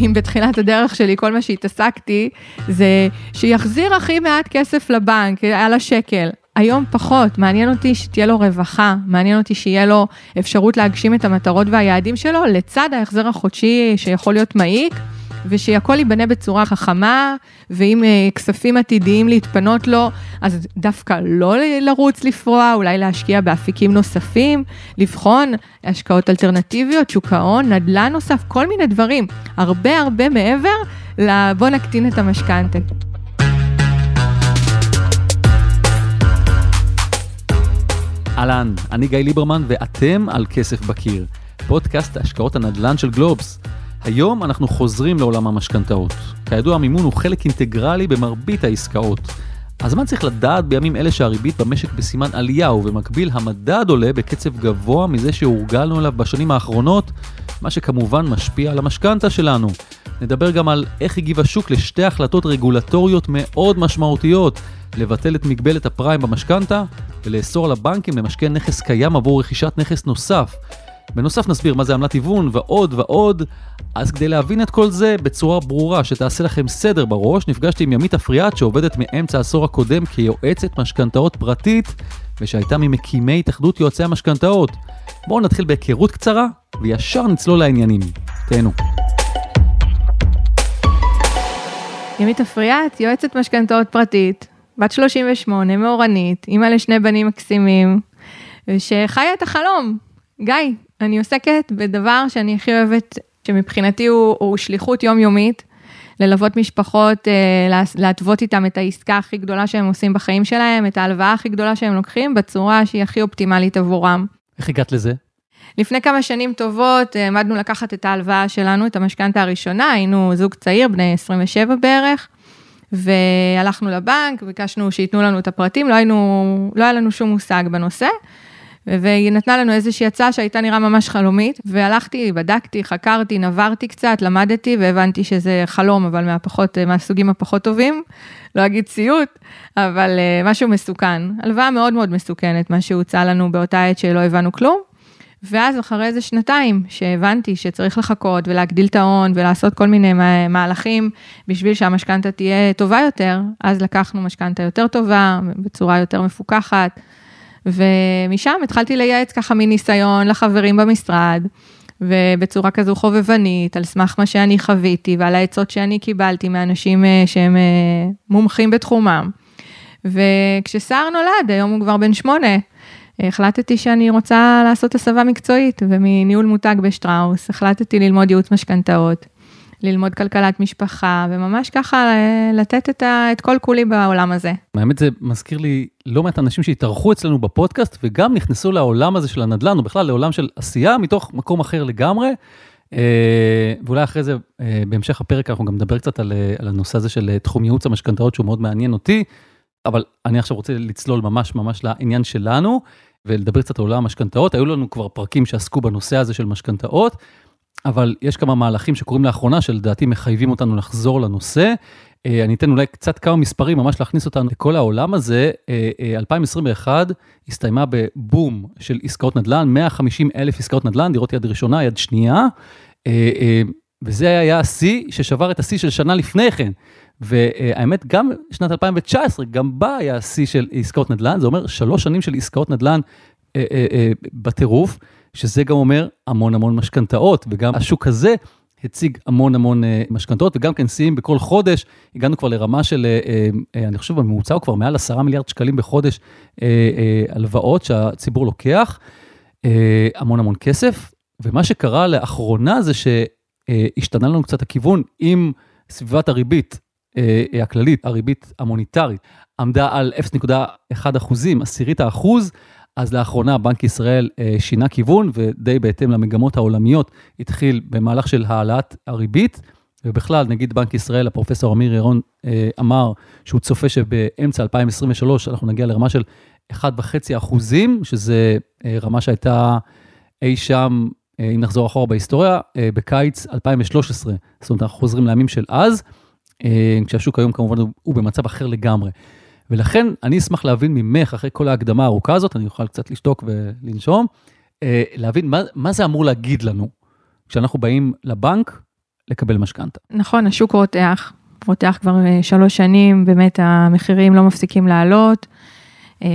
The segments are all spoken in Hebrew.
אם בתחילת הדרך שלי כל מה שהתעסקתי זה שיחזיר הכי מעט כסף לבנק, על השקל. היום פחות, מעניין אותי שתהיה לו רווחה, מעניין אותי שיהיה לו אפשרות להגשים את המטרות והיעדים שלו, לצד ההחזר החודשי שיכול להיות מעיק. ושהכול ייבנה בצורה חכמה, ואם אה, כספים עתידיים להתפנות לו, אז דווקא לא לרוץ לפרוע, אולי להשקיע באפיקים נוספים, לבחון השקעות אלטרנטיביות, שוק ההון, נדל"ן נוסף, כל מיני דברים, הרבה הרבה מעבר לבוא נקטין את המשכנתה. אהלן, אני גיא ליברמן ואתם על כסף בקיר, פודקאסט השקעות הנדל"ן של גלובס. היום אנחנו חוזרים לעולם המשכנתאות. כידוע, המימון הוא חלק אינטגרלי במרבית העסקאות. אז מה צריך לדעת בימים אלה שהריבית במשק בסימן עלייה ובמקביל המדד עולה בקצב גבוה מזה שהורגלנו אליו בשנים האחרונות, מה שכמובן משפיע על המשכנתה שלנו. נדבר גם על איך הגיב השוק לשתי החלטות רגולטוריות מאוד משמעותיות, לבטל את מגבלת הפריים במשכנתה ולאסור על הבנקים למשכן נכס קיים עבור רכישת נכס נוסף. בנוסף נסביר מה זה עמלת היוון ועוד ועוד. אז כדי להבין את כל זה בצורה ברורה שתעשה לכם סדר בראש, נפגשתי עם ימית אפריאט שעובדת מאמצע העשור הקודם כיועצת משכנתאות פרטית ושהייתה ממקימי התאחדות יועצי המשכנתאות. בואו נתחיל בהיכרות קצרה וישר נצלול לעניינים. תהנו. ימית אפריאט, יועצת משכנתאות פרטית, בת 38, מאורנית, אימא לשני בנים מקסימים, שחיה את החלום. גיא, אני עוסקת בדבר שאני הכי אוהבת, שמבחינתי הוא, הוא שליחות יומיומית, ללוות משפחות, אה, להתוות איתם את העסקה הכי גדולה שהם עושים בחיים שלהם, את ההלוואה הכי גדולה שהם לוקחים, בצורה שהיא הכי אופטימלית עבורם. איך הגעת לזה? לפני כמה שנים טובות העמדנו לקחת את ההלוואה שלנו, את המשכנתה הראשונה, היינו זוג צעיר, בני 27 בערך, והלכנו לבנק, ביקשנו שייתנו לנו את הפרטים, לא, היינו, לא היה לנו שום מושג בנושא. והיא נתנה לנו איזושהי הצעה שהייתה נראה ממש חלומית, והלכתי, בדקתי, חקרתי, נברתי קצת, למדתי, והבנתי שזה חלום, אבל מהפחות, מהסוגים הפחות טובים, לא אגיד סיוט, אבל uh, משהו מסוכן. הלוואה מאוד מאוד מסוכנת, מה שהוצע לנו באותה עת שלא הבנו כלום. ואז אחרי איזה שנתיים שהבנתי שצריך לחכות ולהגדיל את ההון ולעשות כל מיני מהלכים בשביל שהמשכנתה תהיה טובה יותר, אז לקחנו משכנתה יותר טובה, בצורה יותר מפוקחת. ומשם התחלתי לייעץ ככה מניסיון לחברים במשרד, ובצורה כזו חובבנית, על סמך מה שאני חוויתי ועל העצות שאני קיבלתי מאנשים אה, שהם אה, מומחים בתחומם. וכשסער נולד, היום הוא כבר בן שמונה, החלטתי שאני רוצה לעשות הסבה מקצועית, ומניהול מותג בשטראוס, החלטתי ללמוד ייעוץ משכנתאות. ללמוד כלכלת משפחה, וממש ככה אה, לתת את, ה, את כל כולי בעולם הזה. האמת זה מזכיר לי לא מעט אנשים שהתארחו אצלנו בפודקאסט, וגם נכנסו לעולם הזה של הנדל"ן, או בכלל לעולם של עשייה, מתוך מקום אחר לגמרי. אה, ואולי אחרי זה, אה, בהמשך הפרק, אנחנו גם נדבר קצת על, על הנושא הזה של תחום ייעוץ המשכנתאות, שהוא מאוד מעניין אותי, אבל אני עכשיו רוצה לצלול ממש ממש לעניין שלנו, ולדבר קצת על עולם המשכנתאות. היו לנו כבר פרקים שעסקו בנושא הזה של משכנתאות. אבל יש כמה מהלכים שקורים לאחרונה, שלדעתי מחייבים אותנו לחזור לנושא. אה, אני אתן אולי קצת כמה מספרים, ממש להכניס אותנו לכל העולם הזה. 2021 אה, אה, הסתיימה בבום של עסקאות נדל"ן, 150 אלף עסקאות נדל"ן, דירות יד ראשונה, יד שנייה. וזה היה השיא ששבר את השיא של שנה לפני כן. והאמת, גם שנת 2019, גם בה היה השיא של עסקאות נדל"ן, זה אומר שלוש שנים של עסקאות נדל"ן בטירוף. שזה גם אומר המון המון משכנתאות, וגם השוק הזה הציג המון המון אה, משכנתאות, וגם כן שיאים בכל חודש, הגענו כבר לרמה של, אה, אה, אני חושב בממוצע הוא כבר מעל 10 מיליארד שקלים בחודש הלוואות שהציבור לוקח, המון המון כסף, ומה שקרה לאחרונה זה שהשתנה לנו קצת הכיוון עם סביבת הריבית הכללית, הריבית המוניטרית, עמדה על 0.1 אחוזים, עשירית האחוז, אז לאחרונה בנק ישראל אה, שינה כיוון, ודי בהתאם למגמות העולמיות, התחיל במהלך של העלאת הריבית, ובכלל, נגיד בנק ישראל, הפרופסור אמיר ירון אה, אמר שהוא צופה שבאמצע 2023 אנחנו נגיע לרמה של 1.5 אחוזים, שזה אה, רמה שהייתה אי שם, אם נחזור אחורה בהיסטוריה, בקיץ 2013. זאת אומרת, אנחנו חוזרים לימים של אז, כשהשוק היום כמובן הוא במצב אחר לגמרי. ולכן אני אשמח להבין ממך, אחרי כל ההקדמה הארוכה הזאת, אני אוכל קצת לשתוק ולנשום, אה, להבין מה, מה זה אמור להגיד לנו כשאנחנו באים לבנק לקבל משכנתה. נכון, השוק רותח, רותח כבר שלוש שנים, באמת המחירים לא מפסיקים לעלות.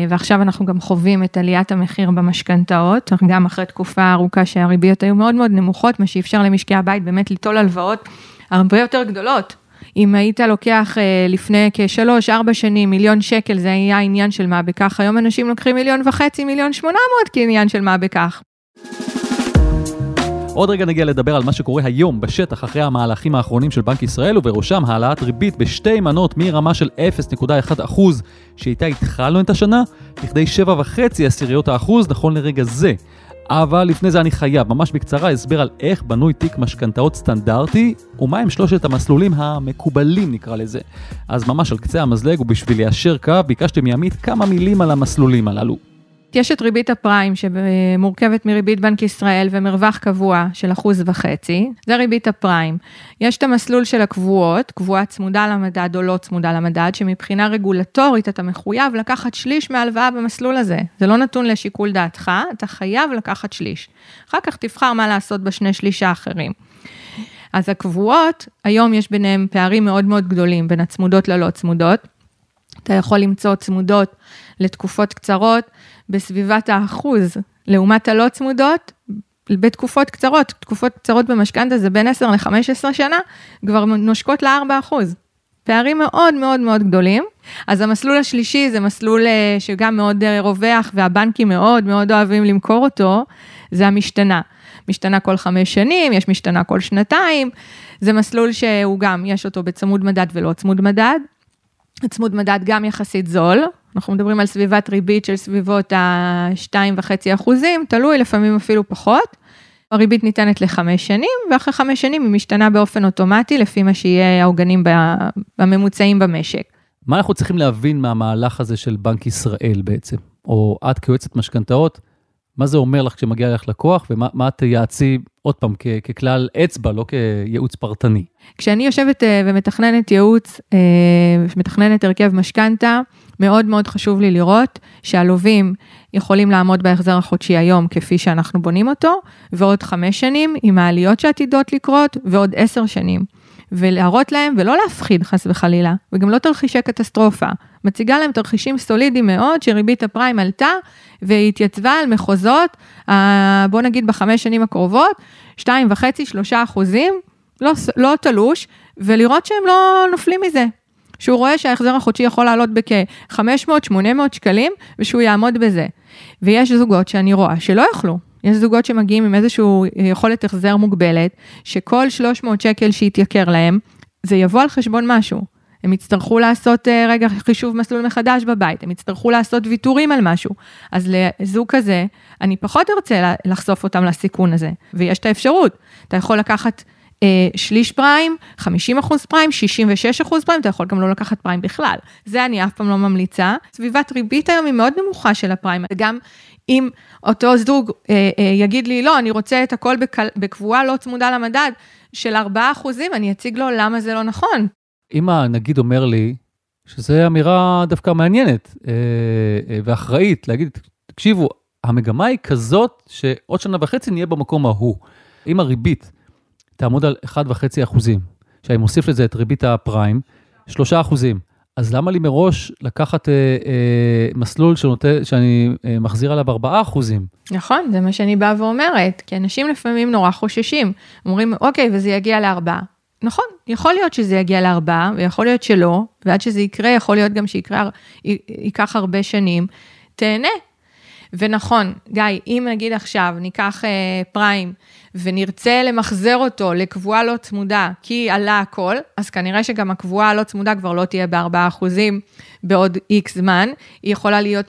ועכשיו אנחנו גם חווים את עליית המחיר במשכנתאות, גם אחרי תקופה ארוכה שהריביות היו מאוד מאוד נמוכות, מה שאפשר למשקי הבית באמת ליטול הלוואות הרבה יותר גדולות. אם היית לוקח לפני כשלוש, ארבע שנים מיליון שקל, זה היה עניין של מה בכך, היום אנשים לוקחים מיליון וחצי, מיליון שמונה מאות כעניין של מה בכך. עוד רגע נגיע לדבר על מה שקורה היום בשטח אחרי המהלכים האחרונים של בנק ישראל ובראשם העלאת ריבית בשתי מנות מרמה של 0.1% שאיתה התחלנו את השנה לכדי 7.5 עשיריות האחוז נכון לרגע זה. אבל לפני זה אני חייב ממש בקצרה הסבר על איך בנוי תיק משכנתאות סטנדרטי ומהם שלושת המסלולים המקובלים נקרא לזה. אז ממש על קצה המזלג ובשביל ליישר קו ביקשתי מעמית כמה מילים על המסלולים הללו. יש את ריבית הפריים שמורכבת מריבית בנק ישראל ומרווח קבוע של אחוז וחצי, זה ריבית הפריים. יש את המסלול של הקבועות, קבועה צמודה למדד או לא צמודה למדד, שמבחינה רגולטורית אתה מחויב לקחת שליש מהלוואה במסלול הזה. זה לא נתון לשיקול דעתך, אתה חייב לקחת שליש. אחר כך תבחר מה לעשות בשני שליש האחרים. אז הקבועות, היום יש ביניהם פערים מאוד מאוד גדולים בין הצמודות ללא צמודות. אתה יכול למצוא צמודות לתקופות קצרות בסביבת האחוז, לעומת הלא צמודות, בתקופות קצרות, תקופות קצרות במשכנתה זה בין 10 ל-15 שנה, כבר נושקות ל-4 אחוז. פערים מאוד מאוד מאוד גדולים. אז המסלול השלישי זה מסלול אה, שגם מאוד אה, רווח והבנקים מאוד מאוד אוהבים למכור אותו, זה המשתנה. משתנה כל חמש שנים, יש משתנה כל שנתיים, זה מסלול שהוא גם, יש אותו בצמוד מדד ולא צמוד מדד. צמוד מדד גם יחסית זול, אנחנו מדברים על סביבת ריבית של סביבות ה-2.5 אחוזים, תלוי, לפעמים אפילו פחות. הריבית ניתנת לחמש שנים, ואחרי חמש שנים היא משתנה באופן אוטומטי, לפי מה שיהיה העוגנים הממוצעים במשק. מה אנחנו צריכים להבין מהמהלך הזה של בנק ישראל בעצם, או את כיועצת משכנתאות, מה זה אומר לך כשמגיע לך לקוח, ומה את תייעצי, עוד פעם, כ- ככלל אצבע, לא כייעוץ פרטני? כשאני יושבת uh, ומתכננת ייעוץ, uh, מתכננת הרכב משכנתה, מאוד מאוד חשוב לי לראות שהלווים יכולים לעמוד בהחזר החודשי היום כפי שאנחנו בונים אותו, ועוד חמש שנים עם העליות שעתידות לקרות, ועוד עשר שנים. ולהראות להם, ולא להפחיד חס וחלילה, וגם לא תרחישי קטסטרופה. מציגה להם תרחישים סולידיים מאוד, שריבית הפריים עלתה, והיא התייצבה על מחוזות, בוא נגיד בחמש שנים הקרובות, 2.5-3 אחוזים, לא, לא תלוש, ולראות שהם לא נופלים מזה. שהוא רואה שההחזר החודשי יכול לעלות בכ-500-800 שקלים, ושהוא יעמוד בזה. ויש זוגות שאני רואה שלא יוכלו. יש זוגות שמגיעים עם איזושהי יכולת החזר מוגבלת, שכל 300 שקל שיתייקר להם, זה יבוא על חשבון משהו. הם יצטרכו לעשות אה, רגע חישוב מסלול מחדש בבית, הם יצטרכו לעשות ויתורים על משהו. אז לזוג כזה, אני פחות ארצה לחשוף אותם לסיכון הזה, ויש את האפשרות. אתה יכול לקחת אה, שליש פריים, 50 אחוז פריים, 66 אחוז פריים, אתה יכול גם לא לקחת פריים בכלל. זה אני אף פעם לא ממליצה. סביבת ריבית היום היא מאוד נמוכה של הפריים, וגם אם אותו זוג אה, אה, יגיד לי, לא, אני רוצה את הכל בקל, בקבועה לא צמודה למדד של 4 אחוזים, אני אציג לו למה זה לא נכון. אם הנגיד אומר לי, שזו אמירה דווקא מעניינת אה, אה, ואחראית, להגיד, תקשיבו, המגמה היא כזאת שעוד שנה וחצי נהיה במקום ההוא. אם הריבית תעמוד על 1.5 אחוזים. עכשיו, אני מוסיף לזה את ריבית הפריים, 3 אחוזים. אז למה לי מראש לקחת אה, אה, מסלול שנות, שאני אה, מחזיר עליו 4 אחוזים? נכון, זה מה שאני באה ואומרת, כי אנשים לפעמים נורא חוששים. אומרים, אוקיי, וזה יגיע לארבעה. נכון, יכול להיות שזה יגיע לארבעה, ויכול להיות שלא, ועד שזה יקרה, יכול להיות גם שיקרה, ייקח הרבה שנים. תהנה. ונכון, גיא, אם נגיד עכשיו ניקח אה, פריים, ונרצה למחזר אותו לקבועה לא צמודה, כי עלה הכל, אז כנראה שגם הקבועה הלא צמודה כבר לא תהיה ב-4% בעוד איקס זמן, היא יכולה להיות,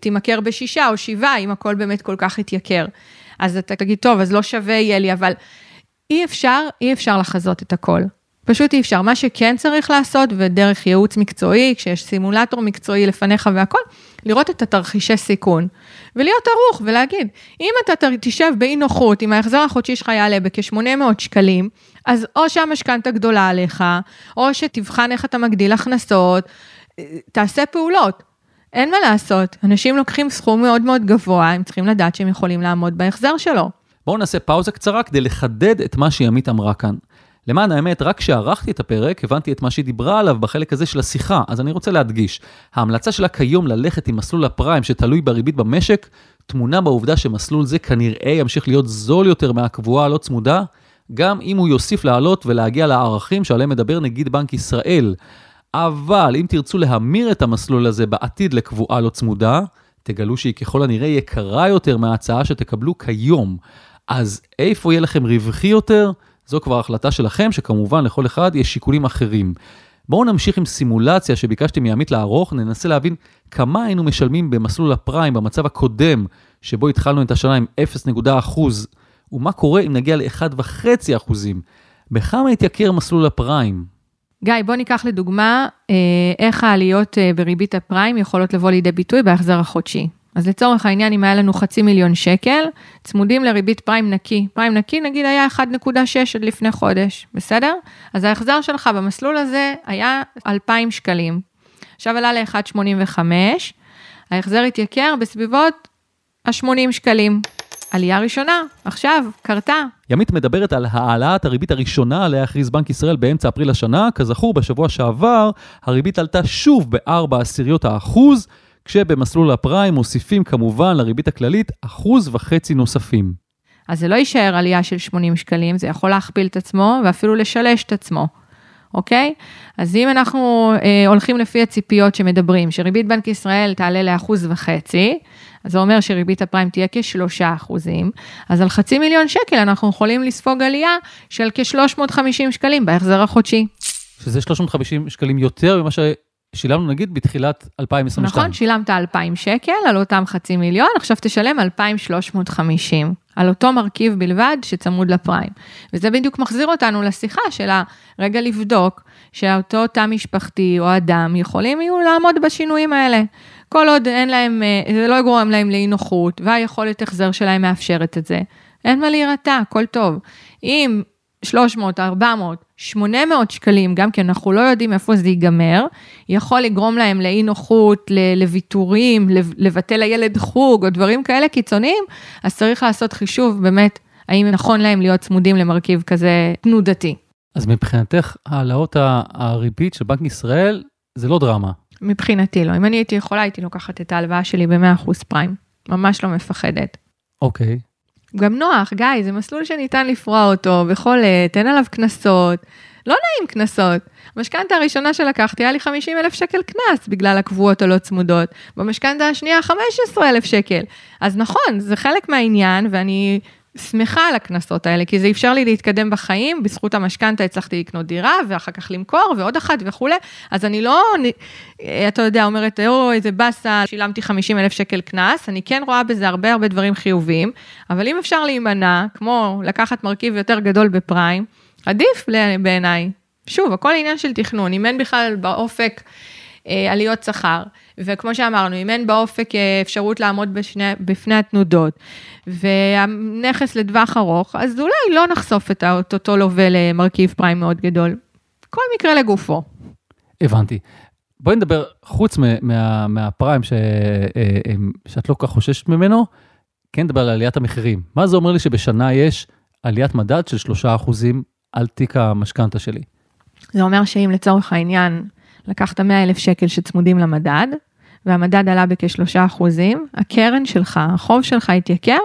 תימכר בשישה או שבעה, אם הכל באמת כל כך יתייקר. אז אתה תגיד, טוב, אז לא שווה יהיה לי, אבל אי אפשר, אי אפשר לחזות את הכל. פשוט אי אפשר. מה שכן צריך לעשות, ודרך ייעוץ מקצועי, כשיש סימולטור מקצועי לפניך והכל, לראות את התרחישי סיכון, ולהיות ערוך ולהגיד, אם אתה תשב באי נוחות, אם ההחזר החודשי שלך יעלה בכ-800 שקלים, אז או שהמשכנתה גדולה עליך, או שתבחן איך אתה מגדיל הכנסות, תעשה פעולות. אין מה לעשות, אנשים לוקחים סכום מאוד מאוד גבוה, הם צריכים לדעת שהם יכולים לעמוד בהחזר שלו. בואו נעשה פאוזה קצרה כדי לחדד את מה שימית אמרה כאן. למען האמת, רק כשערכתי את הפרק, הבנתי את מה שהיא דיברה עליו בחלק הזה של השיחה, אז אני רוצה להדגיש. ההמלצה שלה כיום ללכת עם מסלול הפריים שתלוי בריבית במשק, טמונה בעובדה שמסלול זה כנראה ימשיך להיות זול יותר מהקבועה הלא צמודה, גם אם הוא יוסיף לעלות ולהגיע לערכים שעליהם מדבר נגיד בנק ישראל. אבל אם תרצו להמיר את המסלול הזה בעתיד לקבועה לא צמודה, תגלו שהיא ככל הנראה יקרה יותר מההצעה שתקבלו כיום. אז איפה יהיה לכם רווחי יותר? זו כבר החלטה שלכם, שכמובן לכל אחד יש שיקולים אחרים. בואו נמשיך עם סימולציה שביקשתי מעמית לערוך, ננסה להבין כמה היינו משלמים במסלול הפריים במצב הקודם, שבו התחלנו את השנה עם 0.1 ומה קורה אם נגיע ל-1.5 אחוזים. בכמה יתייקר מסלול הפריים? גיא, בוא ניקח לדוגמה אה, איך העליות אה, בריבית הפריים יכולות לבוא לידי ביטוי בהחזר החודשי. אז לצורך העניין, אם היה לנו חצי מיליון שקל, צמודים לריבית פריים נקי. פריים נקי נגיד היה 1.6 עד לפני חודש, בסדר? אז ההחזר שלך במסלול הזה היה 2,000 שקלים. עכשיו עלה ל-1.85, ההחזר התייקר בסביבות ה-80 שקלים. עלייה ראשונה, עכשיו, קרתה. ימית מדברת על העלאת הריבית הראשונה עליה הכריז בנק ישראל באמצע אפריל השנה. כזכור, בשבוע שעבר הריבית עלתה שוב ב-4 עשיריות האחוז, כשבמסלול הפריים מוסיפים כמובן לריבית הכללית אחוז וחצי נוספים. אז זה לא יישאר עלייה של 80 שקלים, זה יכול להכפיל את עצמו ואפילו לשלש את עצמו, אוקיי? אז אם אנחנו אה, הולכים לפי הציפיות שמדברים, שריבית בנק ישראל תעלה לאחוז וחצי, אז זה אומר שריבית הפריים תהיה כשלושה אחוזים, אז על חצי מיליון שקל אנחנו יכולים לספוג עלייה של כ-350 שקלים בהחזר החודשי. שזה 350 שקלים יותר ממה ששילמנו נגיד בתחילת 2022. נכון, שילמת 2,000 שקל על אותם חצי מיליון, עכשיו תשלם 2,350 על אותו מרכיב בלבד שצמוד לפריים. וזה בדיוק מחזיר אותנו לשיחה של הרגע לבדוק שאותו תא משפחתי או אדם יכולים יהיו לעמוד בשינויים האלה. כל עוד אין להם, אה, זה לא יגרום להם לאי נוחות, והיכולת החזר שלהם מאפשרת את זה, אין מה להירתע, הכל טוב. אם 300, 400, 800 שקלים, גם כי אנחנו לא יודעים איפה זה ייגמר, יכול לגרום להם לאי נוחות, לוויתורים, לבטל לילד חוג או דברים כאלה קיצוניים, אז צריך לעשות חישוב באמת, האם נכון להם להיות צמודים למרכיב כזה תנודתי. אז מבחינתך, העלאות הריבית של בנק ישראל זה לא דרמה. מבחינתי לא. אם אני הייתי יכולה, הייתי לוקחת את ההלוואה שלי ב-100% פריים. ממש לא מפחדת. אוקיי. גם נוח, גיא, זה מסלול שניתן לפרוע אותו בכל עת, אין עליו קנסות. לא נעים קנסות. המשכנתה הראשונה שלקחתי היה לי 50 אלף שקל קנס בגלל הקבועות הלא צמודות. במשכנתה השנייה 15 אלף שקל. אז נכון, זה חלק מהעניין, ואני שמחה על הקנסות האלה, כי זה אפשר לי להתקדם בחיים, בזכות המשכנתה הצלחתי לקנות דירה, ואחר כך למכור, ועוד אחת וכולי, אז אני לא, אתה יודע, אומרת, או, איזה באסה, שילמתי 50 אלף שקל קנס, אני כן רואה בזה הרבה הרבה דברים חיוביים, אבל אם אפשר להימנע, כמו לקחת מרכיב יותר גדול בפריים, עדיף בעיניי. שוב, הכל עניין של תכנון, אם אין בכלל באופק אה, עליות שכר, וכמו שאמרנו, אם אין באופק אה, אפשרות לעמוד בשני, בפני התנודות, והנכס לטווח ארוך, אז אולי לא נחשוף את אותו לווה למרכיב פריים מאוד גדול. כל מקרה לגופו. הבנתי. בואי נדבר, חוץ מה, מהפריים ש, אה, שאת לא כל כך חוששת ממנו, כן נדבר על עליית המחירים. מה זה אומר לי שבשנה יש עליית מדד של 3% על תיק המשכנתה שלי? זה אומר שאם לצורך העניין לקחת 100 אלף שקל שצמודים למדד, והמדד עלה בכשלושה אחוזים, הקרן שלך, החוב שלך התייקר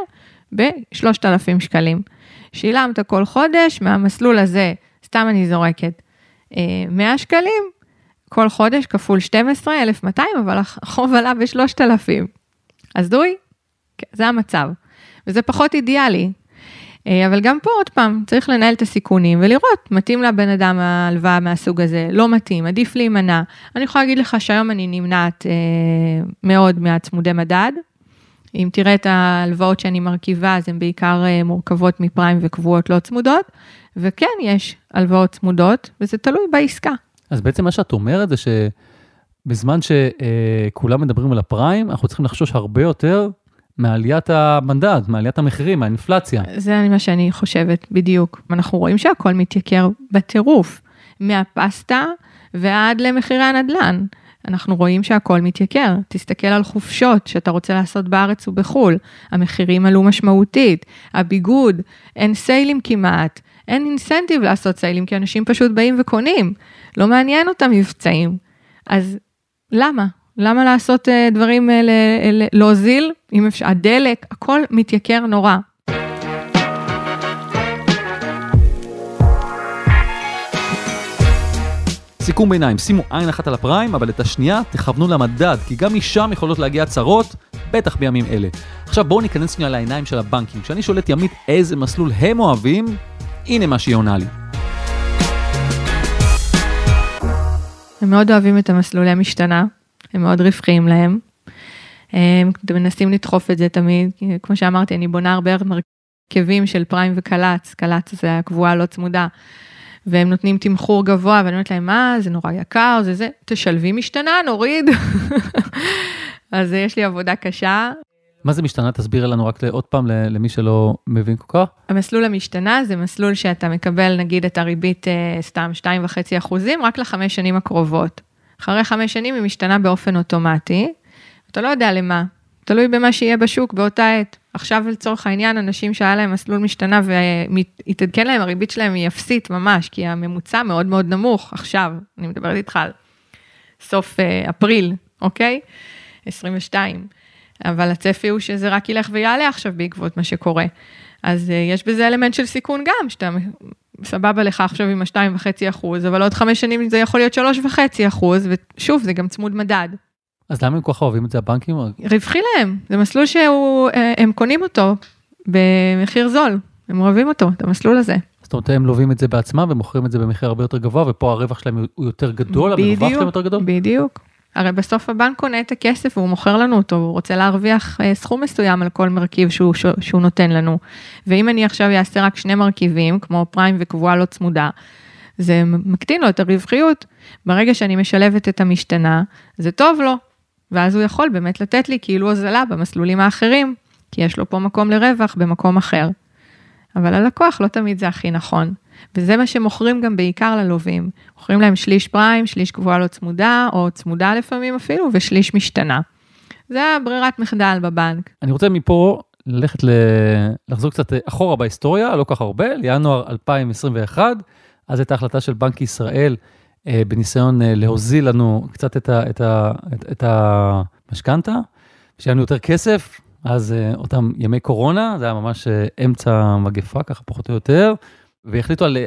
ב-3,000 שקלים. שילמת כל חודש מהמסלול הזה, סתם אני זורקת, 100 אה, שקלים, כל חודש כפול 12, 1,200, אבל החוב עלה ב-3,000. הזוי? כן, זה המצב. וזה פחות אידיאלי, אבל גם פה עוד פעם, צריך לנהל את הסיכונים ולראות, מתאים לבן אדם ההלוואה מהסוג הזה, לא מתאים, עדיף להימנע. אני יכולה להגיד לך שהיום אני נמנעת אה, מאוד מהצמודי מדד. אם תראה את ההלוואות שאני מרכיבה, אז הן בעיקר אה, מורכבות מפריים וקבועות לא צמודות, וכן, יש הלוואות צמודות, וזה תלוי בעסקה. אז בעצם מה שאת אומרת זה שבזמן שכולם מדברים על הפריים, אנחנו צריכים לחשוש הרבה יותר מעליית המנדט, מעליית המחירים, מהאינפלציה. זה מה שאני חושבת, בדיוק. אנחנו רואים שהכל מתייקר בטירוף, מהפסטה ועד למחירי הנדל"ן. אנחנו רואים שהכל מתייקר. תסתכל על חופשות שאתה רוצה לעשות בארץ ובחו"ל, המחירים עלו משמעותית, הביגוד, אין סיילים כמעט, אין אינסנטיב לעשות סיילים, כי אנשים פשוט באים וקונים, לא מעניין אותם מבצעים. אז למה? למה לעשות אה, דברים, אה, להוזיל, אם אפשר, הדלק, הכל מתייקר נורא. סיכום ביניים, שימו עין אחת על הפריים, אבל את השנייה תכוונו למדד, כי גם משם יכולות להגיע הצהרות, בטח בימים אלה. עכשיו בואו ניכנס שנייה לעיניים של הבנקים. כשאני שואל את ימית איזה מסלול הם אוהבים, הנה מה שהיא עונה לי. הם מאוד אוהבים את המסלולי משתנה, הם מאוד רווחיים להם. הם מנסים לדחוף את זה תמיד, כמו שאמרתי, אני בונה הרבה מרכיבים של פריים וקל"צ, קל"צ זה הקבועה לא צמודה. והם נותנים תמחור גבוה, ואני אומרת להם, מה, זה נורא יקר, זה זה, תשלבי משתנה, נוריד. אז יש לי עבודה קשה. מה זה משתנה? תסבירי לנו רק עוד פעם למי שלא מבין כל כך. המסלול המשתנה זה מסלול שאתה מקבל נגיד את הריבית אה, סתם 2.5 אחוזים רק לחמש שנים הקרובות. אחרי חמש שנים היא משתנה באופן אוטומטי, אתה לא יודע למה, תלוי במה שיהיה בשוק באותה עת. עכשיו לצורך העניין, אנשים שהיה להם מסלול משתנה והתעדכן להם, הריבית שלהם היא אפסית ממש, כי הממוצע מאוד מאוד נמוך עכשיו, אני מדברת איתך על סוף uh, אפריל, אוקיי? 22. אבל הצפי הוא שזה רק ילך ויעלה עכשיו בעקבות מה שקורה. אז uh, יש בזה אלמנט של סיכון גם, שאתה סבבה לך עכשיו עם ה-2.5 אחוז, אבל עוד חמש שנים זה יכול להיות 3.5 אחוז, ושוב, זה גם צמוד מדד. אז למה הם כל כך אוהבים את זה הבנקים? רווחי להם, זה מסלול שהם קונים אותו במחיר זול, הם אוהבים אותו, את המסלול הזה. זאת אומרת, הם לווים את זה בעצמם ומוכרים את זה במחיר הרבה יותר גבוה, ופה הרווח שלהם הוא יותר גדול, המרווח שלהם יותר גדול? בדיוק. הרי בסוף הבנק קונה את הכסף והוא מוכר לנו אותו, הוא רוצה להרוויח אה, סכום מסוים על כל מרכיב שהוא, שהוא נותן לנו. ואם אני עכשיו אעשה רק שני מרכיבים, כמו פריים וקבועה לא צמודה, זה מקטין לו את הרווחיות. ברגע שאני משלבת את המשתנה, זה טוב לו, ואז הוא יכול באמת לתת לי כאילו הוזלה במסלולים האחרים, כי יש לו פה מקום לרווח במקום אחר. אבל הלקוח לא תמיד זה הכי נכון. וזה מה שמוכרים גם בעיקר ללווים. מוכרים להם שליש פריים, שליש קבועה לא צמודה, או צמודה לפעמים אפילו, ושליש משתנה. זה הברירת מחדל בבנק. אני רוצה מפה ללכת ל... לחזור קצת אחורה בהיסטוריה, לא כך הרבה, לינואר 2021, אז הייתה החלטה של בנק ישראל אה, בניסיון אה, להוזיל לנו קצת את, ה, את, ה, את, את המשכנתה, שיהיה לנו יותר כסף, אז אה, אותם ימי קורונה, זה היה ממש אמצע המגפה, ככה פחות או יותר, והחליטו על,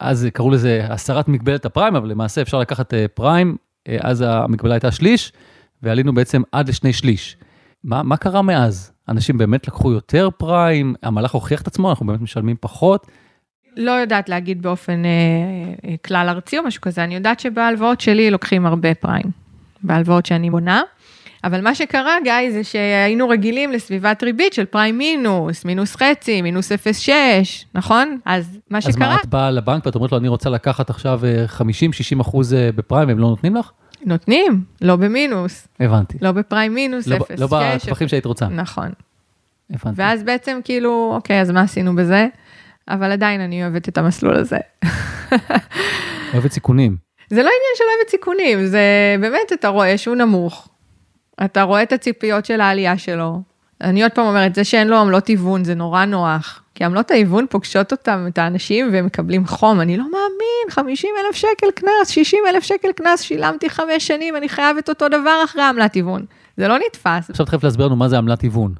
אז קראו לזה הסרת מגבלת הפריים, אבל למעשה אפשר לקחת פריים, אז המגבלה הייתה שליש, ועלינו בעצם עד לשני שליש. מה, מה קרה מאז? אנשים באמת לקחו יותר פריים, המהלך הוכיח את עצמו, אנחנו באמת משלמים פחות. לא יודעת להגיד באופן אה, אה, כלל ארצי או משהו כזה, אני יודעת שבהלוואות שלי לוקחים הרבה פריים, בהלוואות שאני בונה. אבל מה שקרה, גיא, זה שהיינו רגילים לסביבת ריבית של פריים מינוס, מינוס חצי, מינוס 0.6, נכון? אז מה אז שקרה... אז מה, את באה לבנק ואת אומרת לו, אני רוצה לקחת עכשיו 50-60 אה, אחוז אה, בפריים, הם לא נותנים לך? נותנים, לא במינוס. הבנתי. לא בפריים מינוס, 0.6. לא, לא בטווחים שהיית רוצה. נכון. הבנתי. ואז בעצם כאילו, אוקיי, אז מה עשינו בזה? אבל עדיין אני אוהבת את המסלול הזה. אוהבת סיכונים. זה לא עניין של אוהבת סיכונים, זה באמת, אתה רואה שהוא נמוך. אתה רואה את הציפיות של העלייה שלו. אני עוד פעם אומרת, זה שאין לו עמלות היוון זה נורא נוח. כי עמלות ההיוון פוגשות אותם, את האנשים, והם מקבלים חום. אני לא מאמין, 50 אלף שקל קנס, 60 אלף שקל קנס, שילמתי חמש שנים, אני חייב את אותו דבר אחרי עמלת היוון. זה לא נתפס. עכשיו תכף להסביר לנו מה זה עמלת היוון.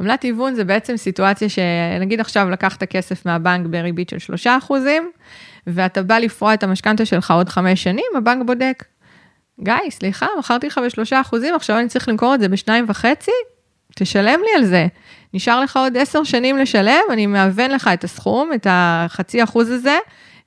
עמלת היוון זה בעצם סיטואציה שנגיד עכשיו לקחת כסף מהבנק בריבית של 3 אחוזים, ואתה בא לפרוע את המשכנתה שלך עוד 5 שנים, הבנק בודק. גיא, סליחה, מכרתי לך ב-3 אחוזים, עכשיו אני צריך למכור את זה ב-2.5? תשלם לי על זה. נשאר לך עוד 10 שנים לשלם, אני מאבן לך את הסכום, את החצי אחוז הזה,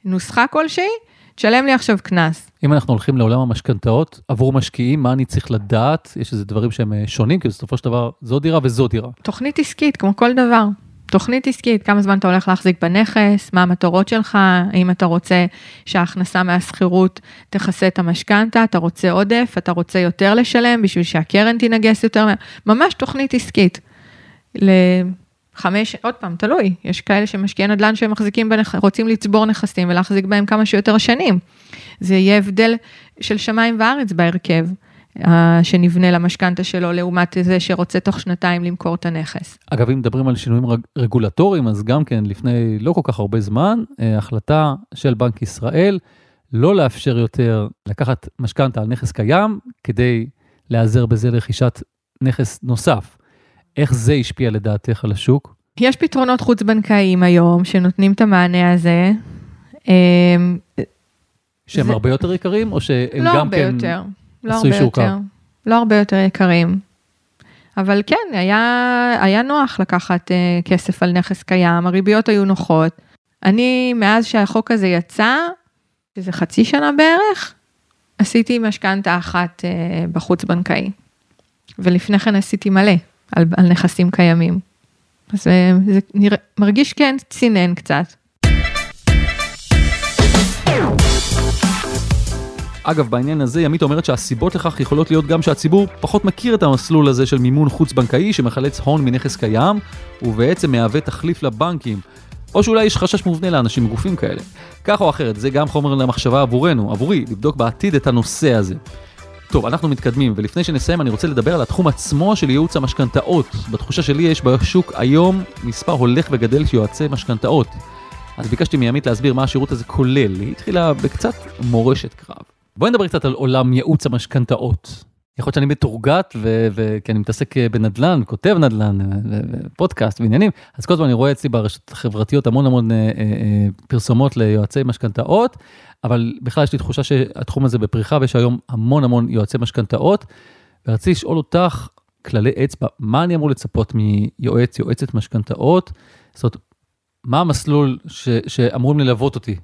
נוסחה כלשהי, תשלם לי עכשיו קנס. אם אנחנו הולכים לעולם המשכנתאות, עבור משקיעים, מה אני צריך לדעת? יש איזה דברים שהם אה, שונים, כי בסופו של דבר זו דירה וזו דירה. תוכנית עסקית, כמו כל דבר. תוכנית עסקית, כמה זמן אתה הולך להחזיק בנכס, מה המטרות שלך, האם אתה רוצה שההכנסה מהשכירות תכסה את המשכנתה, אתה רוצה עודף, אתה רוצה יותר לשלם בשביל שהקרן תנגס יותר, ממש תוכנית עסקית. חמש, עוד פעם, תלוי, יש כאלה שמשקיעי נדל"ן שהם מחזיקים, בנכ... רוצים לצבור נכסים ולהחזיק בהם כמה שיותר שנים. זה יהיה הבדל של שמיים וארץ בהרכב. אה, שנבנה למשכנתה שלו, לעומת זה שרוצה תוך שנתיים למכור את הנכס. אגב, אם מדברים על שינויים רג- רגולטוריים, אז גם כן, לפני לא כל כך הרבה זמן, אה, החלטה של בנק ישראל לא לאפשר יותר לקחת משכנתה על נכס קיים, כדי להיעזר בזה לרכישת נכס נוסף. איך זה השפיע לדעתך על השוק? יש פתרונות חוץ-בנקאיים היום שנותנים את המענה הזה. אה, שהם זה- הרבה יותר יקרים, או שהם לא גם הרבה כן... יותר, לא הרבה יותר, לא הרבה יותר יקרים. אבל כן, היה, היה נוח לקחת uh, כסף על נכס קיים, הריביות היו נוחות. אני, מאז שהחוק הזה יצא, שזה חצי שנה בערך, עשיתי משכנתה אחת uh, בחוץ-בנקאי. ולפני כן עשיתי מלא על, על נכסים קיימים. אז אה, זה נראה, מרגיש כן צינן קצת. אגב, בעניין הזה, ימית אומרת שהסיבות לכך יכולות להיות גם שהציבור פחות מכיר את המסלול הזה של מימון חוץ-בנקאי שמחלץ הון מנכס קיים, ובעצם מהווה תחליף לבנקים. או שאולי יש חשש מובנה לאנשים מגופים כאלה. כך או אחרת, זה גם חומר למחשבה עבורנו, עבורי, לבדוק בעתיד את הנושא הזה. טוב, אנחנו מתקדמים, ולפני שנסיים אני רוצה לדבר על התחום עצמו של ייעוץ המשכנתאות. בתחושה שלי יש בשוק היום מספר הולך וגדל של יועצי משכנתאות. אז ביקשתי מימית להסביר מה השירות הזה כולל, היא התחילה בקצת מורשת קרב. בואי נדבר קצת על עולם ייעוץ המשכנתאות. יכול להיות שאני מתורגת, ו- ו- כי אני מתעסק אה, בנדל"ן, כותב נדל"ן, ו- ופודקאסט ועניינים, אז כל הזמן אני רואה אצלי ברשתות החברתיות המון המון אה, אה, אה, פרסומות ליועצי משכנתאות, אבל בכלל יש לי תחושה שהתחום הזה בפריחה, ויש היום המון המון יועצי משכנתאות, ורציתי לשאול אותך, כללי אצבע, מה אני אמור לצפות מיועץ, יועצת משכנתאות? זאת אומרת, מה המסלול ש- שאמורים ללוות אותי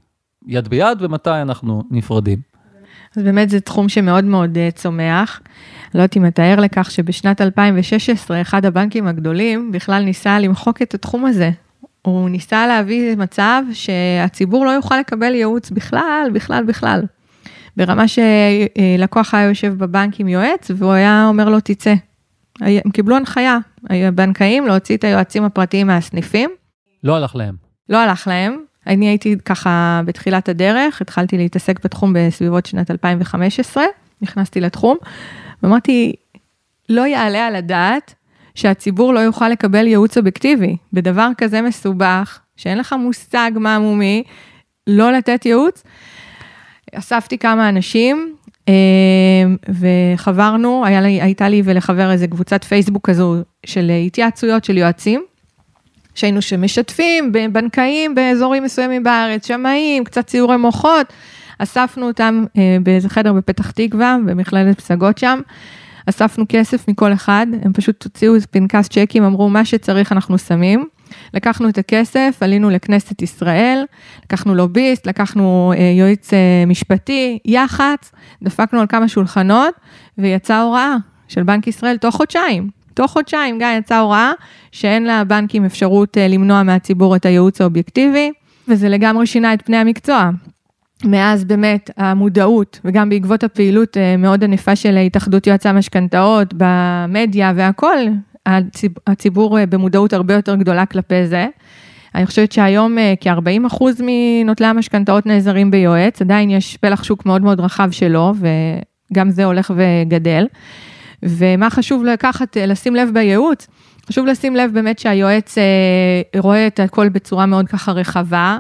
יד ביד, ומתי אנחנו נפרדים? אז באמת זה תחום שמאוד מאוד אה, צומח. לא יודעת אם אתה ער לכך שבשנת 2016, אחד הבנקים הגדולים בכלל ניסה למחוק את התחום הזה. הוא ניסה להביא מצב שהציבור לא יוכל לקבל ייעוץ בכלל, בכלל, בכלל. ברמה שלקוח היה יושב בבנק עם יועץ, והוא היה אומר לו, תצא. הם קיבלו הנחיה, הבנקאים, להוציא את היועצים הפרטיים מהסניפים. לא הלך להם. לא הלך להם. אני הייתי ככה בתחילת הדרך, התחלתי להתעסק בתחום בסביבות שנת 2015, נכנסתי לתחום, ואמרתי, לא יעלה על הדעת שהציבור לא יוכל לקבל ייעוץ אובייקטיבי. בדבר כזה מסובך, שאין לך מושג מה מומי, לא לתת ייעוץ. אספתי כמה אנשים, אה, וחברנו, לי, הייתה לי ולחבר איזה קבוצת פייסבוק כזו של התייעצויות של יועצים. שהיינו שמשתפים בנקאים באזורים מסוימים בארץ, שמאים, קצת ציורי מוחות, אספנו אותם אה, באיזה חדר בפתח תקווה, במכללת פסגות שם, אספנו כסף מכל אחד, הם פשוט הוציאו פנקס צ'קים, אמרו מה שצריך אנחנו שמים. לקחנו את הכסף, עלינו לכנסת ישראל, לקחנו לוביסט, לקחנו אה, יועץ אה, משפטי, יח"צ, דפקנו על כמה שולחנות, ויצאה הוראה של בנק ישראל תוך חודשיים. תוך חודשיים, גיא, יצאה הוראה שאין לבנקים אפשרות אה, למנוע מהציבור את הייעוץ האובייקטיבי, וזה לגמרי שינה את פני המקצוע. מאז באמת המודעות, וגם בעקבות הפעילות אה, מאוד ענפה של התאחדות יועצי המשכנתאות במדיה והכול, הציב, הציבור אה, במודעות הרבה יותר גדולה כלפי זה. אני חושבת שהיום אה, כ-40% מנוטלי המשכנתאות נעזרים ביועץ, עדיין יש פלח שוק מאוד מאוד רחב שלו, וגם זה הולך וגדל. ומה חשוב לקחת, לשים לב בייעוץ? חשוב לשים לב באמת שהיועץ רואה את הכל בצורה מאוד ככה רחבה.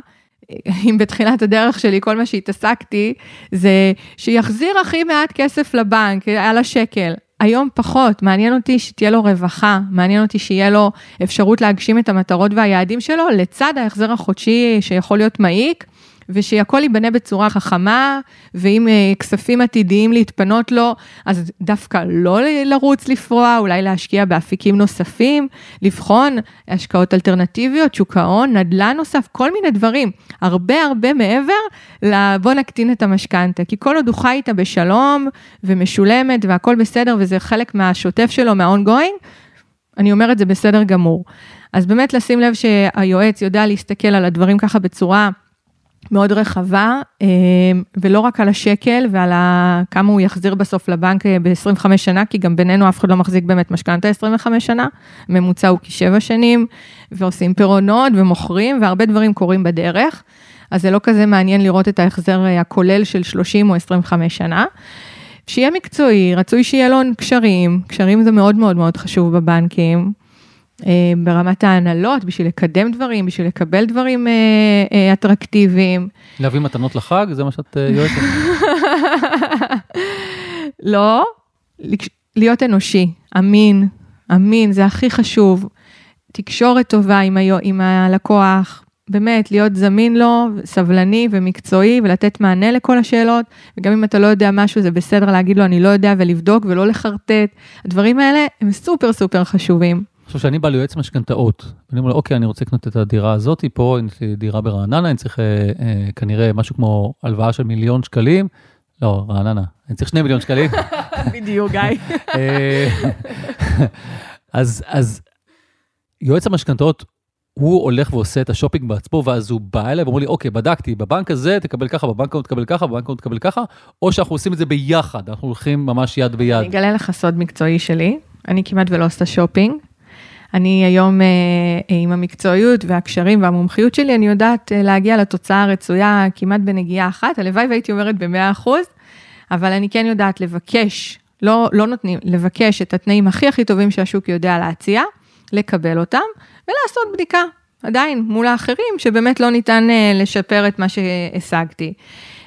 אם בתחילת הדרך שלי כל מה שהתעסקתי זה שיחזיר הכי מעט כסף לבנק על השקל. היום פחות, מעניין אותי שתהיה לו רווחה, מעניין אותי שיהיה לו אפשרות להגשים את המטרות והיעדים שלו, לצד ההחזר החודשי שיכול להיות מעיק, ושהכול ייבנה בצורה חכמה, ואם כספים עתידיים להתפנות לו, אז דווקא לא לרוץ לפרוע, אולי להשקיע באפיקים נוספים, לבחון השקעות אלטרנטיביות, שוק ההון, נדל"ן נוסף, כל מיני דברים, הרבה הרבה מעבר לבוא נקטין את המשכנתה, כי כל עוד הוא חי איתה בשלום ומשולמת והכל בסדר, וזה חלק מהשוטף שלו, מה-ongoing, אני אומרת זה בסדר גמור. אז באמת לשים לב שהיועץ יודע להסתכל על הדברים ככה בצורה מאוד רחבה, ולא רק על השקל ועל כמה הוא יחזיר בסוף לבנק ב-25 שנה, כי גם בינינו אף אחד לא מחזיק באמת משכנתה 25 שנה, ממוצע הוא כשבע שנים, ועושים פירעונות ומוכרים, והרבה דברים קורים בדרך, אז זה לא כזה מעניין לראות את ההחזר הכולל של 30 או 25 שנה. שיהיה מקצועי, רצוי שיהיה לו קשרים, קשרים זה מאוד מאוד מאוד חשוב בבנקים, אה, ברמת ההנהלות, בשביל לקדם דברים, בשביל לקבל דברים אה, אה, אטרקטיביים. להביא מתנות לחג? זה מה שאת יועצת? לא, להיות אנושי, אמין, אמין, זה הכי חשוב. תקשורת טובה עם, היו, עם הלקוח, באמת, להיות זמין לו, סבלני ומקצועי, ולתת מענה לכל השאלות, וגם אם אתה לא יודע משהו, זה בסדר להגיד לו, אני לא יודע, ולבדוק ולא לחרטט. הדברים האלה הם סופר סופר חשובים. עכשיו, כשאני בא ליועץ משכנתאות, ואני אומר לו, אוקיי, אני רוצה לקנות את הדירה הזאת, פה יש לי דירה ברעננה, אני צריך אה, אה, כנראה משהו כמו הלוואה של מיליון שקלים. לא, רעננה, אני צריך שני מיליון שקלים. בדיוק, גיא. אה, אז, אז יועץ המשכנתאות, הוא הולך ועושה את השופינג בעצמו, ואז הוא בא אליי ואומר לי, אוקיי, בדקתי, בבנק הזה תקבל ככה, בבנק ההוא תקבל ככה, בבנק ההוא תקבל ככה, או שאנחנו עושים את זה ביחד, אנחנו הולכים ממש יד ביד. אני אגלה לך סוד מקצועי שלי, אני כמעט ולא עושה שופינג. אני היום אה, עם המקצועיות והקשרים והמומחיות שלי, אני יודעת אה, להגיע לתוצאה הרצויה כמעט בנגיעה אחת, הלוואי והייתי אומרת ב-100%, אבל אני כן יודעת לבקש, לא, לא נותנים, לבקש את התנאים הכי הכי טובים שהשוק יודע להציע, לקבל אותם ולעשות בדיקה, עדיין מול האחרים, שבאמת לא ניתן אה, לשפר את מה שהשגתי.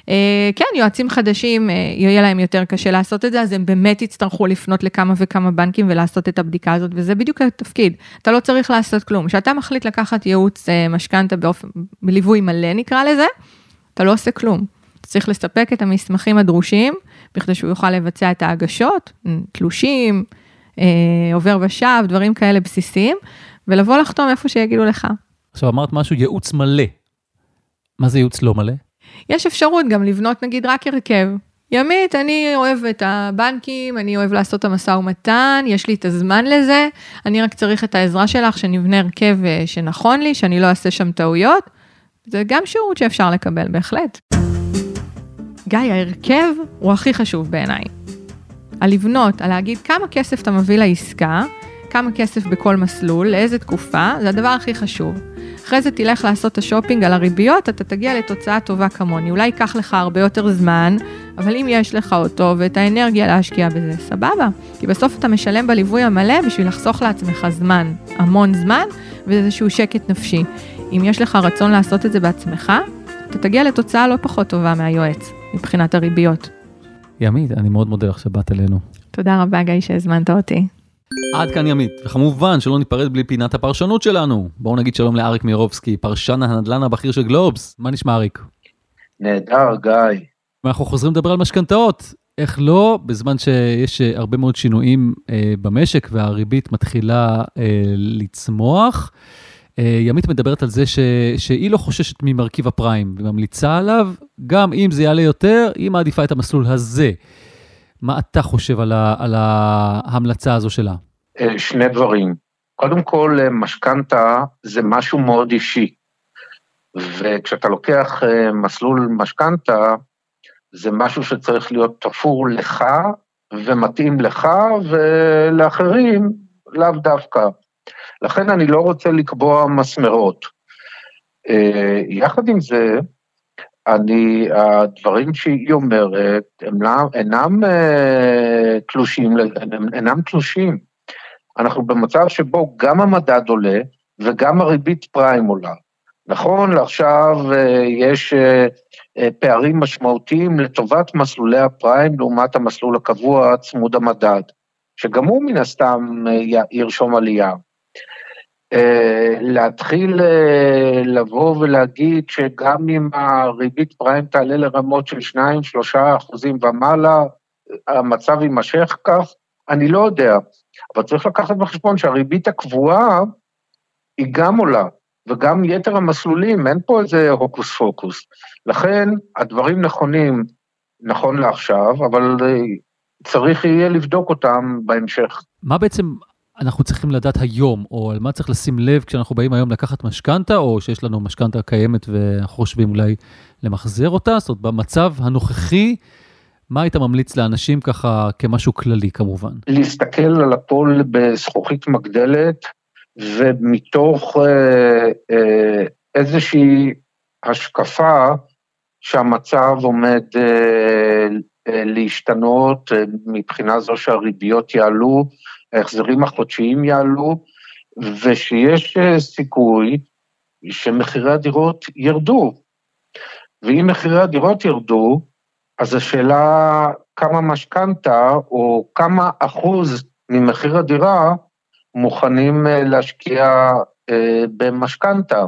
אה, כן, יועצים חדשים, אה, יהיה להם יותר קשה לעשות את זה, אז הם באמת יצטרכו לפנות לכמה וכמה בנקים ולעשות את הבדיקה הזאת, וזה בדיוק התפקיד. אתה לא צריך לעשות כלום. כשאתה מחליט לקחת ייעוץ משכנתה באופן, בליווי מלא נקרא לזה, אתה לא עושה כלום. אתה צריך לספק את המסמכים הדרושים, בכדי שהוא יוכל לבצע את ההגשות, תלושים, עובר ושב, דברים כאלה בסיסיים, ולבוא לחתום איפה שיגידו לך. עכשיו אמרת משהו, ייעוץ מלא. מה זה ייעוץ לא מלא? יש אפשרות גם לבנות נגיד רק הרכב. ימית, אני אוהב את הבנקים, אני אוהב לעשות את המשא ומתן, יש לי את הזמן לזה, אני רק צריך את העזרה שלך שנבנה הרכב אה, שנכון לי, שאני לא אעשה שם טעויות. זה גם שירות שאפשר לקבל בהחלט. גיא, ההרכב הוא הכי חשוב בעיניי. על לבנות, על להגיד כמה כסף אתה מביא לעסקה, כמה כסף בכל מסלול, לאיזה תקופה, זה הדבר הכי חשוב. אחרי זה תלך לעשות את השופינג על הריביות, אתה תגיע לתוצאה טובה כמוני. אולי ייקח לך הרבה יותר זמן, אבל אם יש לך אותו ואת האנרגיה להשקיע בזה, סבבה. כי בסוף אתה משלם בליווי המלא בשביל לחסוך לעצמך זמן, המון זמן, ואיזשהו שקט נפשי. אם יש לך רצון לעשות את זה בעצמך, אתה תגיע לתוצאה לא פחות טובה מהיועץ, מבחינת הריביות. ימית, אני מאוד מודה לך שבאת אלינו. תודה רבה, גיא, שהזמנת אותי. עד כאן ימית, וכמובן שלא ניפרד בלי פינת הפרשנות שלנו. בואו נגיד שלום לאריק מירובסקי, פרשן הנדל"ן הבכיר של גלובס. מה נשמע אריק? נהדר, גיא. ואנחנו חוזרים לדבר על משכנתאות. איך לא, בזמן שיש אה, הרבה מאוד שינויים אה, במשק והריבית מתחילה אה, לצמוח. אה, ימית מדברת על זה ש, שהיא לא חוששת ממרכיב הפריים וממליצה עליו, גם אם זה יעלה יותר, היא מעדיפה את המסלול הזה. מה אתה חושב על, ה, על ההמלצה הזו שלה? אה, שני דברים. קודם כל, אה, משכנתה זה משהו מאוד אישי. וכשאתה לוקח אה, מסלול משכנתה, זה משהו שצריך להיות תפור לך ומתאים לך ולאחרים לאו דווקא. לכן אני לא רוצה לקבוע מסמרות. יחד עם זה, אני, הדברים שהיא אומרת, הם לא, אינם אה, תלושים, הם אינם תלושים. אנחנו במצב שבו גם המדד עולה וגם הריבית פריים עולה. נכון, לעכשיו אה, יש אה, פערים משמעותיים לטובת מסלולי הפריים לעומת המסלול הקבוע צמוד המדד, שגם הוא מן הסתם ירשום עלייה. אה, להתחיל אה, לבוא ולהגיד שגם אם הריבית פריים תעלה לרמות של 2-3 אחוזים ומעלה, המצב יימשך כך, אני לא יודע. אבל צריך לקחת בחשבון שהריבית הקבועה היא גם עולה, וגם יתר המסלולים, אין פה איזה הוקוס פוקוס. לכן הדברים נכונים נכון לעכשיו, אבל אה, צריך יהיה לבדוק אותם בהמשך. מה בעצם אנחנו צריכים לדעת היום, או על מה צריך לשים לב כשאנחנו באים היום לקחת משכנתה, או שיש לנו משכנתה קיימת ואנחנו חושבים אולי למחזר אותה? זאת אומרת, במצב הנוכחי, מה היית ממליץ לאנשים ככה כמשהו כללי כמובן? להסתכל על הכל בזכוכית מגדלת, ומתוך אה, אה, איזושהי השקפה שהמצב עומד אה, להשתנות מבחינה זו שהריביות יעלו, ההחזרים החודשיים יעלו, ושיש סיכוי שמחירי הדירות ירדו. ואם מחירי הדירות ירדו, אז השאלה כמה משכנתה, או כמה אחוז ממחיר הדירה מוכנים אה, להשקיע אה, במשכנתה.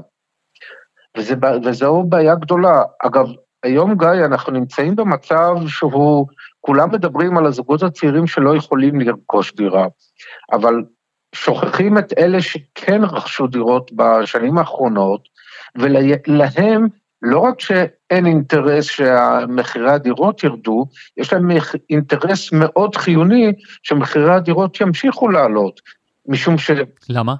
וזו בעיה גדולה. אגב, היום, גיא, אנחנו נמצאים במצב שהוא, כולם מדברים על הזוגות הצעירים שלא יכולים לרכוש דירה, אבל שוכחים את אלה שכן רכשו דירות בשנים האחרונות, ולהם לא רק שאין אינטרס שמחירי הדירות ירדו, יש להם אינטרס מאוד חיוני שמחירי הדירות ימשיכו לעלות, משום ש... למה?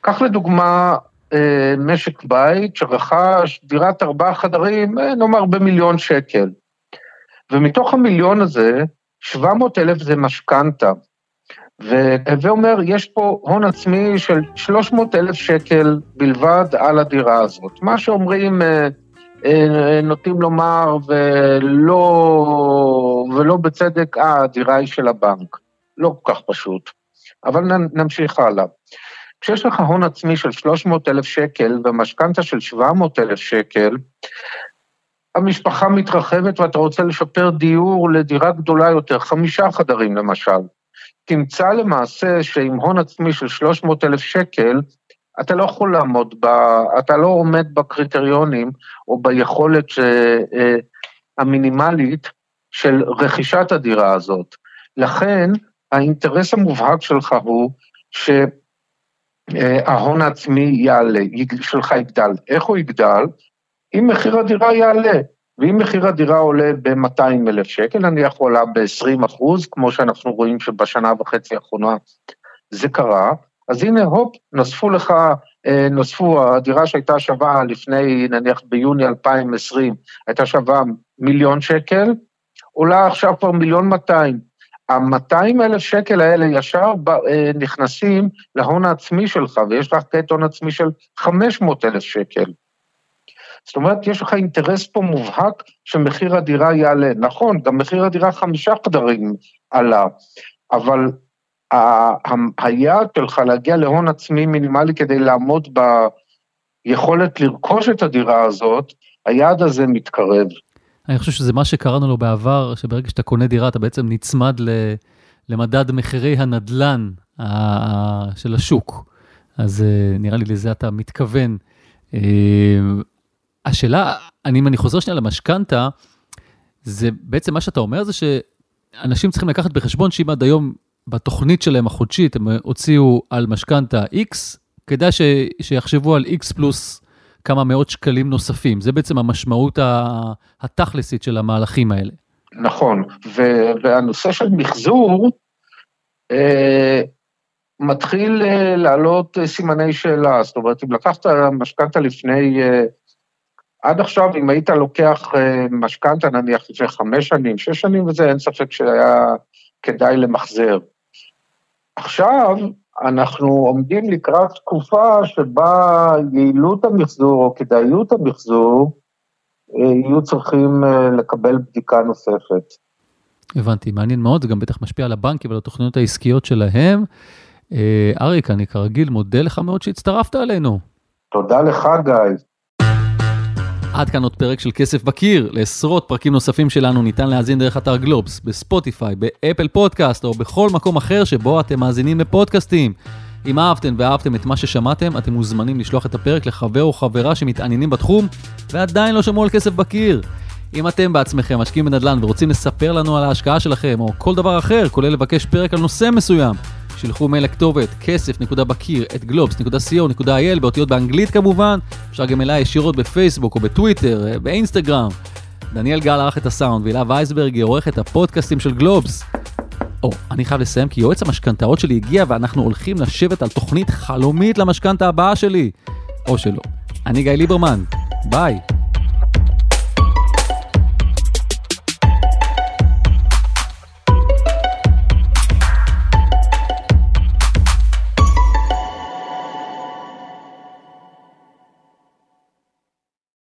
קח לדוגמה אה, משק בית שרכש דירת ארבעה חדרים, אה, נאמר במיליון שקל, ומתוך המיליון הזה, 700 אלף זה משכנתה. והווה אומר, יש פה הון עצמי של 300 אלף שקל בלבד על הדירה הזאת. מה שאומרים, אה, אה, נוטים לומר, ולא, ולא בצדק, אה, הדירה היא של הבנק. לא כל כך פשוט. אבל נמשיך הלאה. כשיש לך הון עצמי של 300 אלף שקל ומשכנתה של 700 אלף שקל, המשפחה מתרחבת ואתה רוצה לשפר דיור לדירה גדולה יותר, חמישה חדרים למשל. תמצא למעשה שעם הון עצמי של 300 אלף שקל, אתה לא יכול לעמוד ב... אתה לא עומד בקריטריונים או ביכולת ש... אה, המינימלית של רכישת הדירה הזאת. לכן, האינטרס המובהק שלך הוא שההון העצמי יעלה, שלך יגדל. איך הוא יגדל? אם מחיר הדירה יעלה. ואם מחיר הדירה עולה ב-200 אלף שקל, נניח הוא עלה ב-20 אחוז, כמו שאנחנו רואים שבשנה וחצי האחרונה זה קרה, אז הנה, הופ, נוספו לך, אה, נוספו, הדירה שהייתה שווה לפני, נניח ביוני 2020, הייתה שווה מיליון שקל, עולה עכשיו כבר מיליון 200. ה-200 אלף שקל האלה ישר אה, נכנסים להון העצמי שלך, ויש לך כעת הון עצמי של 500 אלף שקל. זאת אומרת, יש לך אינטרס פה מובהק שמחיר הדירה יעלה. נכון, גם מחיר הדירה חמישה חדרים עלה, אבל היעד שלך להגיע להון עצמי מינימלי כדי לעמוד ביכולת לרכוש את הדירה הזאת, היעד הזה מתקרב. אני חושב שזה מה שקראנו לו בעבר, שברגע שאתה קונה דירה אתה בעצם נצמד למדד מחירי הנדלן של השוק. אז אה, נראה לי לזה אתה מתכוון. השאלה, אני, אם אני חוזר שנייה למשכנתה, זה בעצם מה שאתה אומר זה שאנשים צריכים לקחת בחשבון שאם עד היום בתוכנית שלהם החודשית הם הוציאו על משכנתה X, כדאי ש, שיחשבו על X פלוס כמה מאות שקלים נוספים. זה בעצם המשמעות התכלסית של המהלכים האלה. נכון, ו- והנושא של מחזור אה, מתחיל אה, לעלות אה, סימני שאלה. זאת אומרת, אם לקחת משכנתה לפני אה, עד עכשיו, אם היית לוקח אה, משכנתה, נניח לפני חמש שנים, שש שנים וזה, אין ספק שהיה כדאי למחזר. עכשיו, אנחנו עומדים לקראת תקופה שבה יעילות המחזור או כדאיות המחזור אה, יהיו צריכים אה, לקבל בדיקה נוספת. הבנתי, מעניין מאוד, זה גם בטח משפיע על הבנקים ועל התוכניות העסקיות שלהם. אריק, אני כרגיל מודה לך מאוד שהצטרפת אלינו. תודה לך, גיא. עד כאן עוד פרק של כסף בקיר. לעשרות פרקים נוספים שלנו ניתן להאזין דרך אתר גלובס, בספוטיפיי, באפל פודקאסט או בכל מקום אחר שבו אתם מאזינים לפודקאסטים. אם אהבתם ואהבתם את מה ששמעתם, אתם מוזמנים לשלוח את הפרק לחבר או חברה שמתעניינים בתחום ועדיין לא שמעו על כסף בקיר. אם אתם בעצמכם משקיעים בנדל"ן ורוצים לספר לנו על ההשקעה שלכם או כל דבר אחר, כולל לבקש פרק על נושא מסוים, שילחו מייל לכתובת כסף.בקיר at גלובס.co.il באותיות באנגלית כמובן, אפשר גם אליי ישירות בפייסבוק או בטוויטר, אה, באינסטגרם. דניאל גל ערך את הסאונד והילה וייסברג היא עורכת הפודקאסטים של גלובס. או, אני חייב לסיים כי יועץ המשכנתאות שלי הגיע ואנחנו הולכים לשבת על תוכנית חלומית למשכנתה הבאה שלי. או שלא. אני גיא ליברמן, ביי.